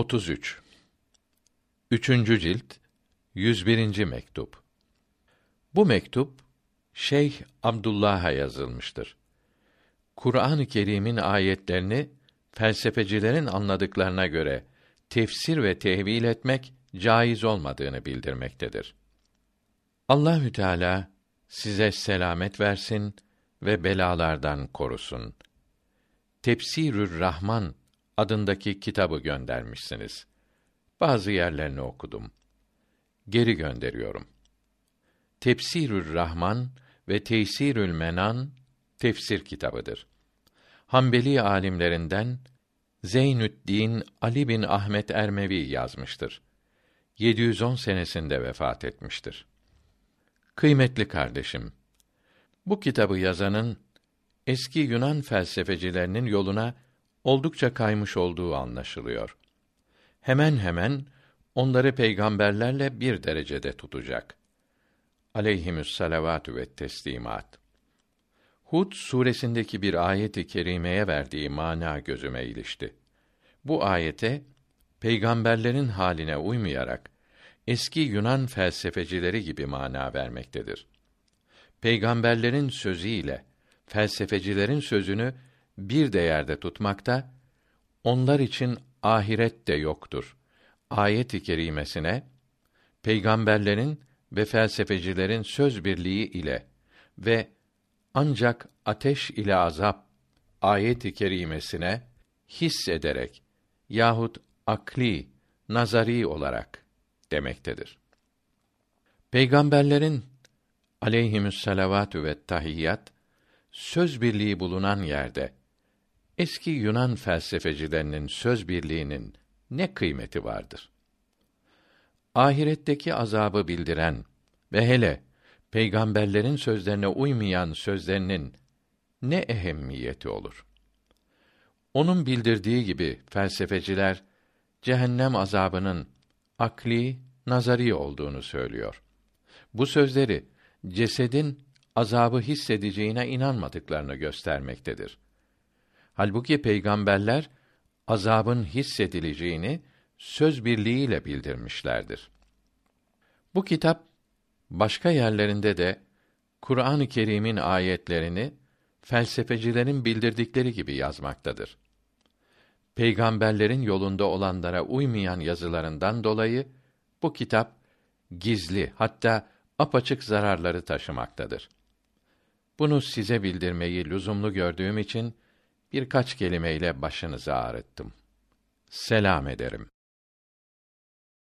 33 Üçüncü cilt 101. mektup. Bu mektup Şeyh Abdullah'a yazılmıştır. Kur'an-ı Kerim'in ayetlerini felsefecilerin anladıklarına göre tefsir ve tevil etmek caiz olmadığını bildirmektedir. Allahü Teala size selamet versin ve belalardan korusun. Tefsirür Rahman adındaki kitabı göndermişsiniz. Bazı yerlerini okudum. Geri gönderiyorum. Tefsirür Rahman ve Teysirül Menan tefsir kitabıdır. Hanbeli alimlerinden Zeynüddin Ali bin Ahmet Ermevi yazmıştır. 710 senesinde vefat etmiştir. Kıymetli kardeşim, bu kitabı yazanın eski Yunan felsefecilerinin yoluna oldukça kaymış olduğu anlaşılıyor. Hemen hemen onları peygamberlerle bir derecede tutacak. Aleyhimüs salavatü ve teslimat. Hud suresindeki bir ayeti kerimeye verdiği mana gözüme ilişti. Bu ayete peygamberlerin haline uymayarak eski Yunan felsefecileri gibi mana vermektedir. Peygamberlerin sözüyle felsefecilerin sözünü bir değerde tutmakta, onlar için ahiret de yoktur. Ayet-i kerimesine peygamberlerin ve felsefecilerin söz birliği ile ve ancak ateş ile azap ayet-i kerimesine hissederek yahut akli, nazari olarak demektedir. Peygamberlerin aleyhimüs salavatü ve tahiyyat söz birliği bulunan yerde eski Yunan felsefecilerinin söz birliğinin ne kıymeti vardır? Ahiretteki azabı bildiren ve hele peygamberlerin sözlerine uymayan sözlerinin ne ehemmiyeti olur? Onun bildirdiği gibi felsefeciler cehennem azabının akli, nazari olduğunu söylüyor. Bu sözleri cesedin azabı hissedeceğine inanmadıklarını göstermektedir. Halbuki peygamberler azabın hissedileceğini söz birliğiyle bildirmişlerdir. Bu kitap başka yerlerinde de Kur'an-ı Kerim'in ayetlerini felsefecilerin bildirdikleri gibi yazmaktadır. Peygamberlerin yolunda olanlara uymayan yazılarından dolayı bu kitap gizli hatta apaçık zararları taşımaktadır. Bunu size bildirmeyi lüzumlu gördüğüm için birkaç kelimeyle başınızı ağrıttım. Selam ederim.